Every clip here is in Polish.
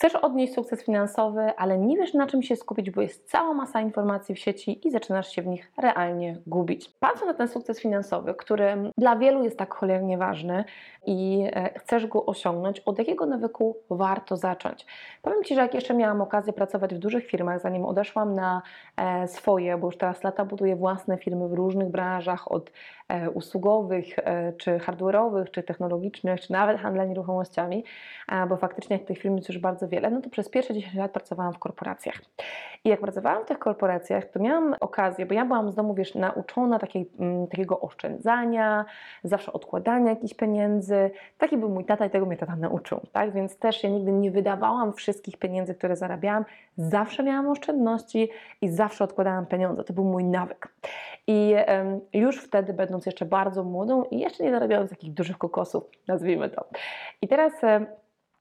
Chcesz odnieść sukces finansowy, ale nie wiesz na czym się skupić, bo jest cała masa informacji w sieci i zaczynasz się w nich realnie gubić. Patrząc na ten sukces finansowy, który dla wielu jest tak cholernie ważny i e, chcesz go osiągnąć, od jakiego nawyku warto zacząć? Powiem Ci, że jak jeszcze miałam okazję pracować w dużych firmach, zanim odeszłam na e, swoje, bo już teraz lata buduję własne firmy w różnych branżach, od e, usługowych, czy hardware'owych, czy technologicznych, czy nawet handla nieruchomościami, bo faktycznie tych firm jest już bardzo wiele, no to przez pierwsze 10 lat pracowałam w korporacjach. I jak pracowałam w tych korporacjach, to miałam okazję, bo ja byłam z domu, wiesz, nauczona takiej, m, mm, takiego oszczędzania, zawsze odkładania jakichś pieniędzy. Taki był mój tata i tego mnie tata nauczył, tak? Więc też ja nigdy nie wydawałam wszystkich pieniędzy, które zarabiałam. Zawsze miałam oszczędności i zawsze odkładałam pieniądze. To był mój nawyk. I już wtedy, będąc jeszcze bardzo młodą i jeszcze nie zarabiając takich dużych kokosów, nazwijmy to. I teraz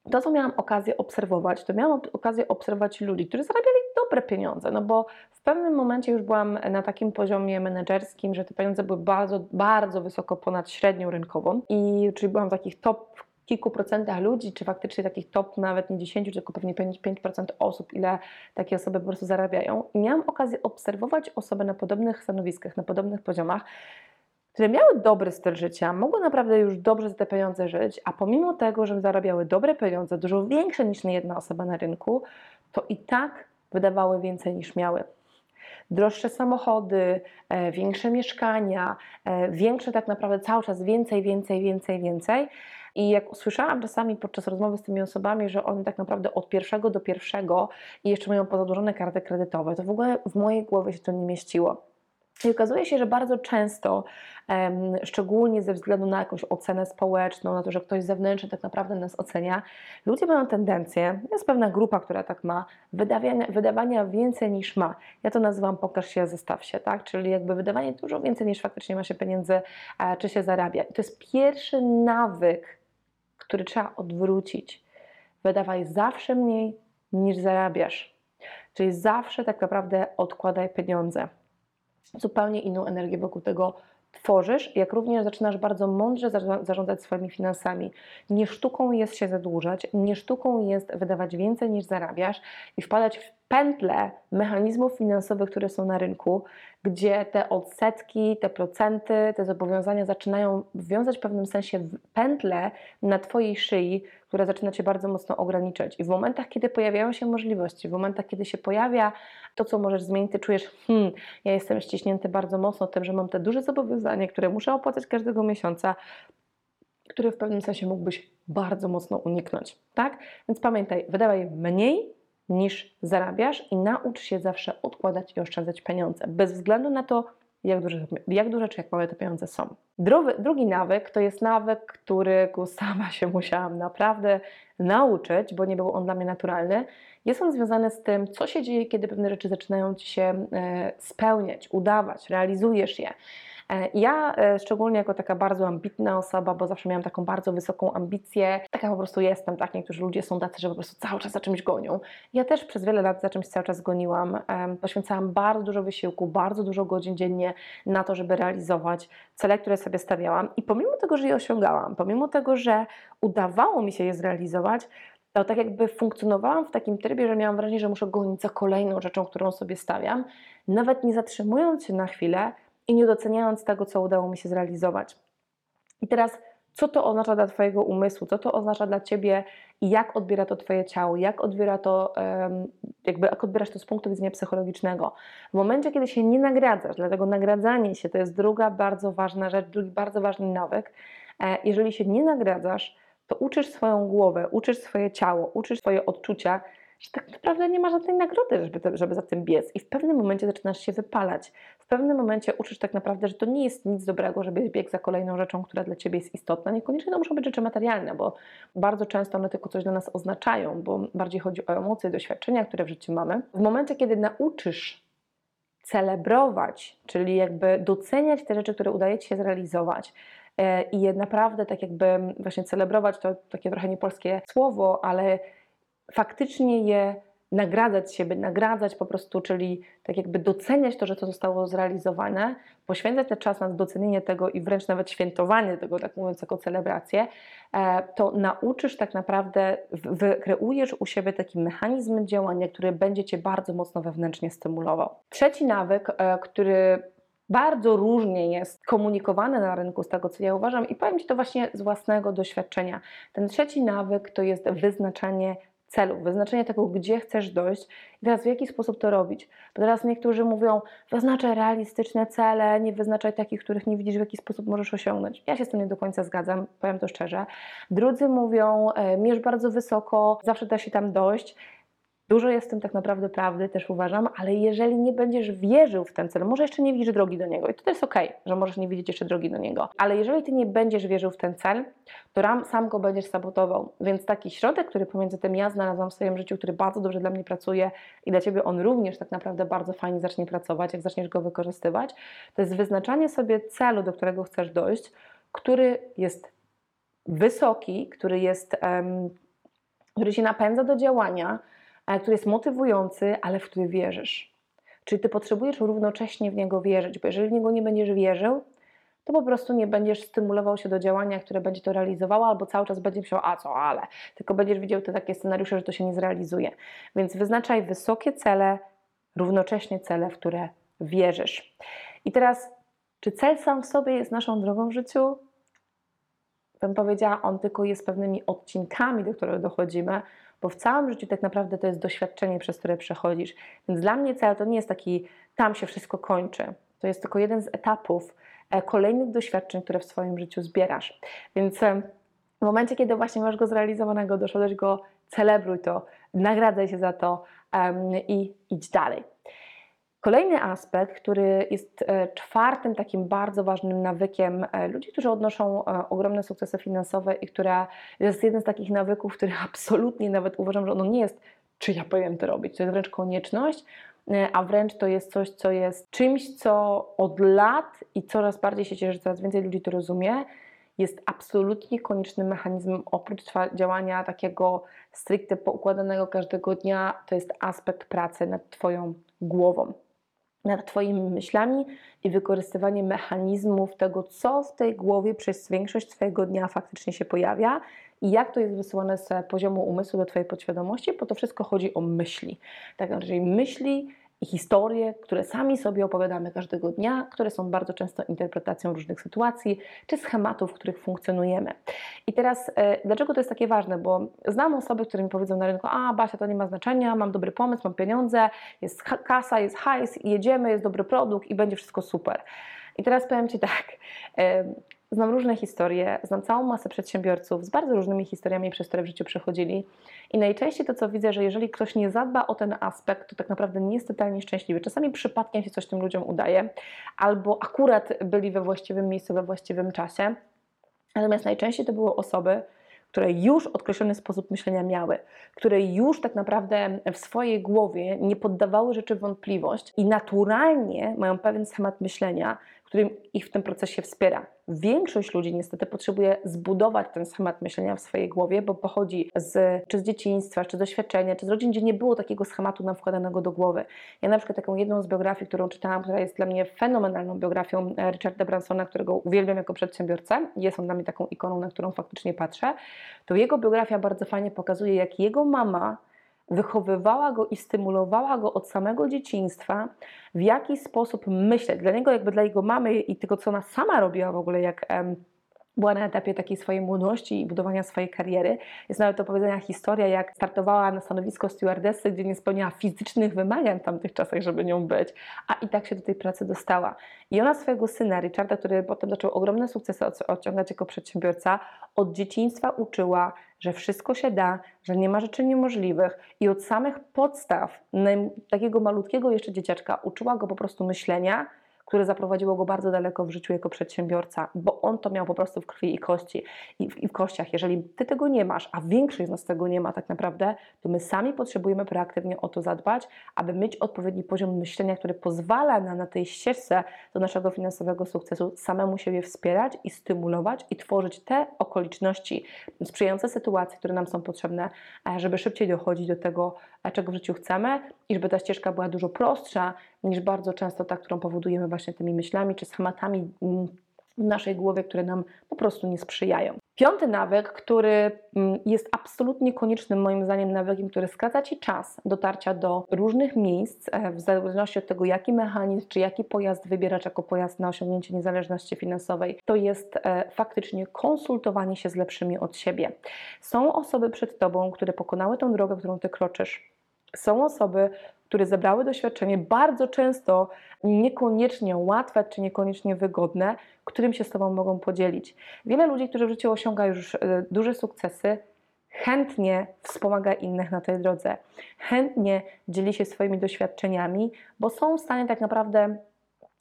to, co miałam okazję obserwować, to miałam okazję obserwować ludzi, którzy zarabiali dobre pieniądze, no bo w pewnym momencie już byłam na takim poziomie menedżerskim, że te pieniądze były bardzo, bardzo wysoko ponad średnią rynkową i czyli byłam w takich top kilku procentach ludzi, czy faktycznie takich top nawet nie 10, tylko pewnie 5%, osób, ile takie osoby po prostu zarabiają. I miałam okazję obserwować osoby na podobnych stanowiskach, na podobnych poziomach, które miały dobry styl życia, mogły naprawdę już dobrze za te pieniądze żyć, a pomimo tego, że zarabiały dobre pieniądze, dużo większe niż jedna osoba na rynku, to i tak wydawały więcej niż miały. Droższe samochody, e, większe mieszkania, e, większe tak naprawdę cały czas więcej, więcej, więcej, więcej. I jak usłyszałam czasami podczas rozmowy z tymi osobami, że one tak naprawdę od pierwszego do pierwszego i jeszcze mają pozadłużone karty kredytowe, to w ogóle w mojej głowie się to nie mieściło. I okazuje się, że bardzo często, szczególnie ze względu na jakąś ocenę społeczną, na to, że ktoś zewnętrzny tak naprawdę nas ocenia, ludzie mają tendencję, jest pewna grupa, która tak ma, wydawania, wydawania więcej niż ma. Ja to nazywam pokaż się, zestaw się, tak? Czyli jakby wydawanie dużo więcej niż faktycznie ma się pieniędzy, czy się zarabia. I to jest pierwszy nawyk, który trzeba odwrócić. Wydawaj zawsze mniej niż zarabiasz. Czyli zawsze tak naprawdę odkładaj pieniądze zupełnie inną energię wokół tego tworzysz, jak również zaczynasz bardzo mądrze zarządzać swoimi finansami. Nie sztuką jest się zadłużać, nie sztuką jest wydawać więcej niż zarabiasz i wpadać w pętle mechanizmów finansowych, które są na rynku, gdzie te odsetki, te procenty, te zobowiązania zaczynają wiązać w pewnym sensie pętle na Twojej szyi, która zaczyna Cię bardzo mocno ograniczać. I w momentach, kiedy pojawiają się możliwości, w momentach, kiedy się pojawia to, co możesz zmienić, Ty czujesz, hmm, ja jestem ściśnięty bardzo mocno tym, że mam te duże zobowiązania, które muszę opłacać każdego miesiąca, które w pewnym sensie mógłbyś bardzo mocno uniknąć, tak? Więc pamiętaj, wydawaj mniej niż zarabiasz i naucz się zawsze odkładać i oszczędzać pieniądze, bez względu na to, jak duże, jak duże czy jak małe te pieniądze są. Drugi, drugi nawyk to jest nawyk, którego sama się musiałam naprawdę nauczyć, bo nie był on dla mnie naturalny. Jest on związany z tym, co się dzieje, kiedy pewne rzeczy zaczynają ci się e, spełniać, udawać, realizujesz je. E, ja e, szczególnie jako taka bardzo ambitna osoba, bo zawsze miałam taką bardzo wysoką ambicję, taka po prostu jestem, tak? Niektórzy ludzie są tacy, że po prostu cały czas za czymś gonią. Ja też przez wiele lat za czymś cały czas goniłam. Poświęcałam bardzo dużo wysiłku, bardzo dużo godzin dziennie na to, żeby realizować cele, które sobie stawiałam. I pomimo tego, że je osiągałam, pomimo tego, że udawało mi się je zrealizować, to tak jakby funkcjonowałam w takim trybie, że miałam wrażenie, że muszę gonić za kolejną rzeczą, którą sobie stawiam, nawet nie zatrzymując się na chwilę, i nie doceniając tego, co udało mi się zrealizować. I teraz, co to oznacza dla Twojego umysłu, co to oznacza dla Ciebie i jak odbiera to Twoje ciało, jak odbiera to, jakby jak odbierasz to z punktu widzenia psychologicznego. W momencie, kiedy się nie nagradzasz, dlatego nagradzanie się to jest druga bardzo ważna rzecz, drugi bardzo ważny nawyk. E, jeżeli się nie nagradzasz, to uczysz swoją głowę, uczysz swoje ciało, uczysz swoje odczucia, że tak naprawdę nie ma żadnej nagrody, żeby, żeby za tym biec. I w pewnym momencie zaczynasz się wypalać. W pewnym momencie uczysz tak naprawdę, że to nie jest nic dobrego, żeby bieg za kolejną rzeczą, która dla Ciebie jest istotna. Niekoniecznie to muszą być rzeczy materialne, bo bardzo często one tylko coś dla nas oznaczają, bo bardziej chodzi o emocje, doświadczenia, które w życiu mamy. W momencie, kiedy nauczysz celebrować, czyli jakby doceniać te rzeczy, które udaje Ci się zrealizować e, i naprawdę tak jakby właśnie celebrować, to takie trochę niepolskie słowo, ale faktycznie je nagradzać siebie, nagradzać po prostu, czyli tak jakby doceniać to, że to zostało zrealizowane, poświęcać ten czas na docenienie tego i wręcz nawet świętowanie tego, tak mówiąc, jako celebrację, e, to nauczysz tak naprawdę, wykreujesz u siebie taki mechanizm działania, który będzie Cię bardzo mocno wewnętrznie stymulował. Trzeci nawyk, e, który bardzo różnie jest komunikowany na rynku, z tego co ja uważam, i powiem Ci to właśnie z własnego doświadczenia. Ten trzeci nawyk to jest wyznaczanie celu, wyznaczenie tego, gdzie chcesz dojść i teraz w jaki sposób to robić. Bo teraz niektórzy mówią, wyznaczaj realistyczne cele, nie wyznaczaj takich, których nie widzisz, w jaki sposób możesz osiągnąć. Ja się z tym nie do końca zgadzam, powiem to szczerze. Drudzy mówią, e, mierz bardzo wysoko, zawsze da się tam dojść. Dużo jest w tym tak naprawdę prawdy, też uważam, ale jeżeli nie będziesz wierzył w ten cel, może jeszcze nie widzisz drogi do niego i to jest ok, że możesz nie widzieć jeszcze drogi do niego, ale jeżeli ty nie będziesz wierzył w ten cel, to ram, sam go będziesz sabotował. Więc taki środek, który pomiędzy tym ja znalazłam w swoim życiu, który bardzo dobrze dla mnie pracuje i dla ciebie on również tak naprawdę bardzo fajnie zacznie pracować, jak zaczniesz go wykorzystywać, to jest wyznaczanie sobie celu, do którego chcesz dojść, który jest wysoki, który jest, um, który się napędza do działania który jest motywujący, ale w który wierzysz. Czyli ty potrzebujesz równocześnie w niego wierzyć, bo jeżeli w niego nie będziesz wierzył, to po prostu nie będziesz stymulował się do działania, które będzie to realizowało, albo cały czas będziesz myślał, a co, ale, tylko będziesz widział te takie scenariusze, że to się nie zrealizuje. Więc wyznaczaj wysokie cele, równocześnie cele, w które wierzysz. I teraz, czy cel sam w sobie jest naszą drogą w życiu? Bym powiedziała, on tylko jest pewnymi odcinkami, do których dochodzimy, bo w całym życiu tak naprawdę to jest doświadczenie, przez które przechodzisz. Więc dla mnie cel to nie jest taki, tam się wszystko kończy. To jest tylko jeden z etapów e, kolejnych doświadczeń, które w swoim życiu zbierasz. Więc e, w momencie, kiedy właśnie masz go zrealizowanego, doszedłeś go, celebruj to, nagradzaj się za to um, i idź dalej. Kolejny aspekt, który jest e, czwartym takim bardzo ważnym nawykiem e, ludzi, którzy odnoszą e, ogromne sukcesy finansowe i która jest jeden z takich nawyków, który absolutnie nawet uważam, że ono nie jest, czy ja powiem to robić, to jest wręcz konieczność, a wręcz to jest coś, co jest czymś, co od lat i coraz bardziej się cieszę, że coraz więcej ludzi to rozumie, jest absolutnie koniecznym mechanizmem oprócz działania takiego stricte poukładanego każdego dnia, to jest aspekt pracy nad Twoją głową nad Twoimi myślami i wykorzystywanie mechanizmów tego, co w tej głowie przez większość Twojego dnia faktycznie się pojawia i jak to jest wysyłane z poziomu umysłu do Twojej podświadomości, bo to wszystko chodzi o myśli. Tak, czyli myśli i historie, które sami sobie opowiadamy każdego dnia, które są bardzo często interpretacją różnych sytuacji czy schematów, w których funkcjonujemy. I teraz, e, dlaczego to jest takie ważne? Bo znam osoby, które mi powiedzą na rynku: A, Basia, to nie ma znaczenia, mam dobry pomysł, mam pieniądze, jest kasa, jest hajs, jedziemy, jest dobry produkt i będzie wszystko super. I teraz powiem Ci tak. Znam różne historie, znam całą masę przedsiębiorców z bardzo różnymi historiami, przez które w życiu przechodzili. I najczęściej to, co widzę, że jeżeli ktoś nie zadba o ten aspekt, to tak naprawdę nie jest totalnie szczęśliwy. Czasami przypadkiem się coś tym ludziom udaje, albo akurat byli we właściwym miejscu, we właściwym czasie. Natomiast najczęściej to były osoby, które już określony sposób myślenia miały, które już tak naprawdę w swojej głowie nie poddawały rzeczy wątpliwość i naturalnie mają pewien schemat myślenia, który ich w tym procesie wspiera. Większość ludzi niestety potrzebuje zbudować ten schemat myślenia w swojej głowie, bo pochodzi z, czy z dzieciństwa, czy z doświadczenia, czy z rodzin, gdzie nie było takiego schematu nam wkładanego do głowy. Ja na przykład taką jedną z biografii, którą czytałam, która jest dla mnie fenomenalną biografią e, Richarda Bransona, którego uwielbiam jako przedsiębiorcę, jest on dla mnie taką ikoną, na którą faktycznie patrzę, to jego biografia bardzo fajnie pokazuje, jak jego mama wychowywała go i stymulowała go od samego dzieciństwa, w jaki sposób myśleć. Dla niego, jakby dla jego mamy i tego, co ona sama robiła w ogóle, jak była na etapie takiej swojej młodości i budowania swojej kariery. Jest nawet do powiedzenia historia, jak startowała na stanowisko stewardessy, gdzie nie spełniała fizycznych wymagań w tamtych czasach, żeby nią być, a i tak się do tej pracy dostała. I ona swojego syna, Richarda, który potem zaczął ogromne sukcesy osiągać jako przedsiębiorca, od dzieciństwa uczyła, że wszystko się da, że nie ma rzeczy niemożliwych i od samych podstaw takiego malutkiego jeszcze dzieciaczka uczyła go po prostu myślenia, które zaprowadziło go bardzo daleko w życiu jako przedsiębiorca, bo on to miał po prostu w krwi i kości i w, i w kościach. Jeżeli ty tego nie masz, a większość z nas tego nie ma tak naprawdę, to my sami potrzebujemy proaktywnie o to zadbać, aby mieć odpowiedni poziom myślenia, który pozwala nam na tej ścieżce do naszego finansowego sukcesu samemu siebie wspierać i stymulować i tworzyć te okoliczności, sprzyjające sytuacje, które nam są potrzebne, żeby szybciej dochodzić do tego, czego w życiu chcemy. I żeby ta ścieżka była dużo prostsza niż bardzo często ta, którą powodujemy właśnie tymi myślami czy schematami mm, w naszej głowie, które nam po prostu nie sprzyjają. Piąty nawyk, który mm, jest absolutnie koniecznym moim zdaniem nawykiem, który skraca Ci czas dotarcia do różnych miejsc, e, w zależności od tego, jaki mechanizm czy jaki pojazd wybierasz jako pojazd na osiągnięcie niezależności finansowej, to jest e, faktycznie konsultowanie się z lepszymi od siebie. Są osoby przed Tobą, które pokonały tą drogę, którą Ty kroczysz. Są osoby, które zebrały doświadczenie, bardzo często niekoniecznie łatwe czy niekoniecznie wygodne, którym się z Tobą mogą podzielić. Wiele ludzi, którzy w życiu osiąga już e, duże sukcesy, chętnie wspomaga innych na tej drodze, chętnie dzieli się swoimi doświadczeniami, bo są w stanie tak naprawdę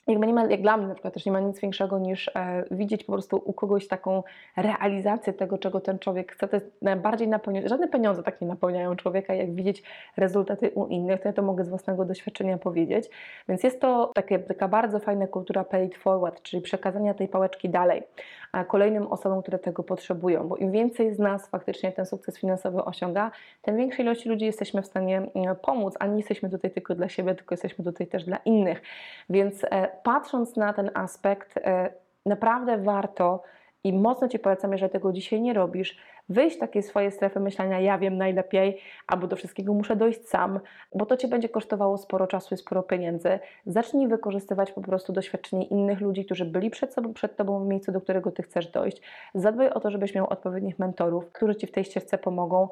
jakby nie ma, jak dla mnie na przykład też nie ma nic większego niż e, widzieć po prostu u kogoś taką realizację tego, czego ten człowiek chce. To jest najbardziej napełniające. Żadne pieniądze tak nie napełniają człowieka, jak widzieć rezultaty u innych. To ja to mogę z własnego doświadczenia powiedzieć. Więc jest to takie, taka bardzo fajna kultura pay it forward, czyli przekazania tej pałeczki dalej a kolejnym osobom, które tego potrzebują. Bo im więcej z nas faktycznie ten sukces finansowy osiąga, tym większej ilości ludzi jesteśmy w stanie mm, pomóc, a nie jesteśmy tutaj tylko dla siebie, tylko jesteśmy tutaj też dla innych. Więc e, patrząc na ten aspekt, e, naprawdę warto i mocno Ci polecam, jeżeli tego dzisiaj nie robisz, wyjść z takiej swojej strefy myślenia, ja wiem najlepiej, albo do wszystkiego muszę dojść sam, bo to Cię będzie kosztowało sporo czasu i sporo pieniędzy. Zacznij wykorzystywać po prostu doświadczenie innych ludzi, którzy byli przed, sobą, przed Tobą w miejscu, do którego Ty chcesz dojść. Zadbaj o to, żebyś miał odpowiednich mentorów, którzy Ci w tej ścieżce pomogą,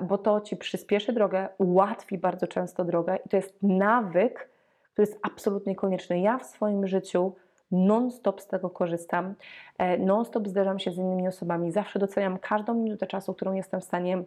bo to Ci przyspieszy drogę, ułatwi bardzo często drogę i to jest nawyk, który jest absolutnie konieczny. Ja w swoim życiu non-stop z tego korzystam, e, non-stop zderzam się z innymi osobami, zawsze doceniam każdą minutę czasu, którą jestem w stanie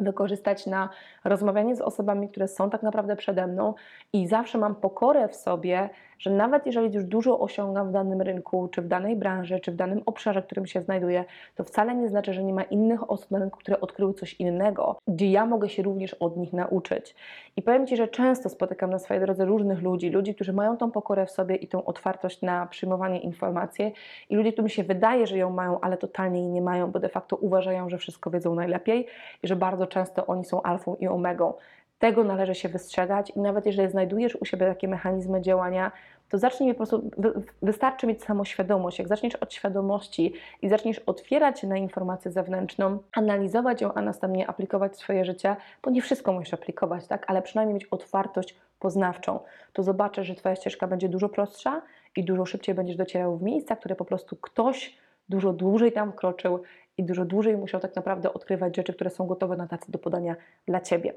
wykorzystać na rozmawianie z osobami, które są tak naprawdę przede mną i zawsze mam pokorę w sobie, że nawet jeżeli już dużo osiągam w danym rynku, czy w danej branży, czy w danym obszarze, w którym się znajduję, to wcale nie znaczy, że nie ma innych osób na rynku, które odkryły coś innego, gdzie ja mogę się również od nich nauczyć. I powiem Ci, że często spotykam na swojej drodze różnych ludzi, ludzi, którzy mają tą pokorę w sobie i tą otwartość na przyjmowanie informacji i ludzi, którym się wydaje, że ją mają, ale totalnie jej nie mają, bo de facto uważają, że wszystko wiedzą najlepiej i że bardzo często oni są alfą i omegą. Tego należy się wystrzegać i nawet jeżeli znajdujesz u siebie takie mechanizmy działania, to zacznij po prostu, wystarczy mieć samoświadomość. Jak zaczniesz od świadomości i zaczniesz otwierać się na informację zewnętrzną, analizować ją, a następnie aplikować swoje życie, bo nie wszystko musisz aplikować, tak? ale przynajmniej mieć otwartość poznawczą, to zobaczysz, że Twoja ścieżka będzie dużo prostsza i dużo szybciej będziesz docierał w miejsca, które po prostu ktoś dużo dłużej tam wkroczył i dużo dłużej musiał tak naprawdę odkrywać rzeczy, które są gotowe na tacy do podania dla Ciebie.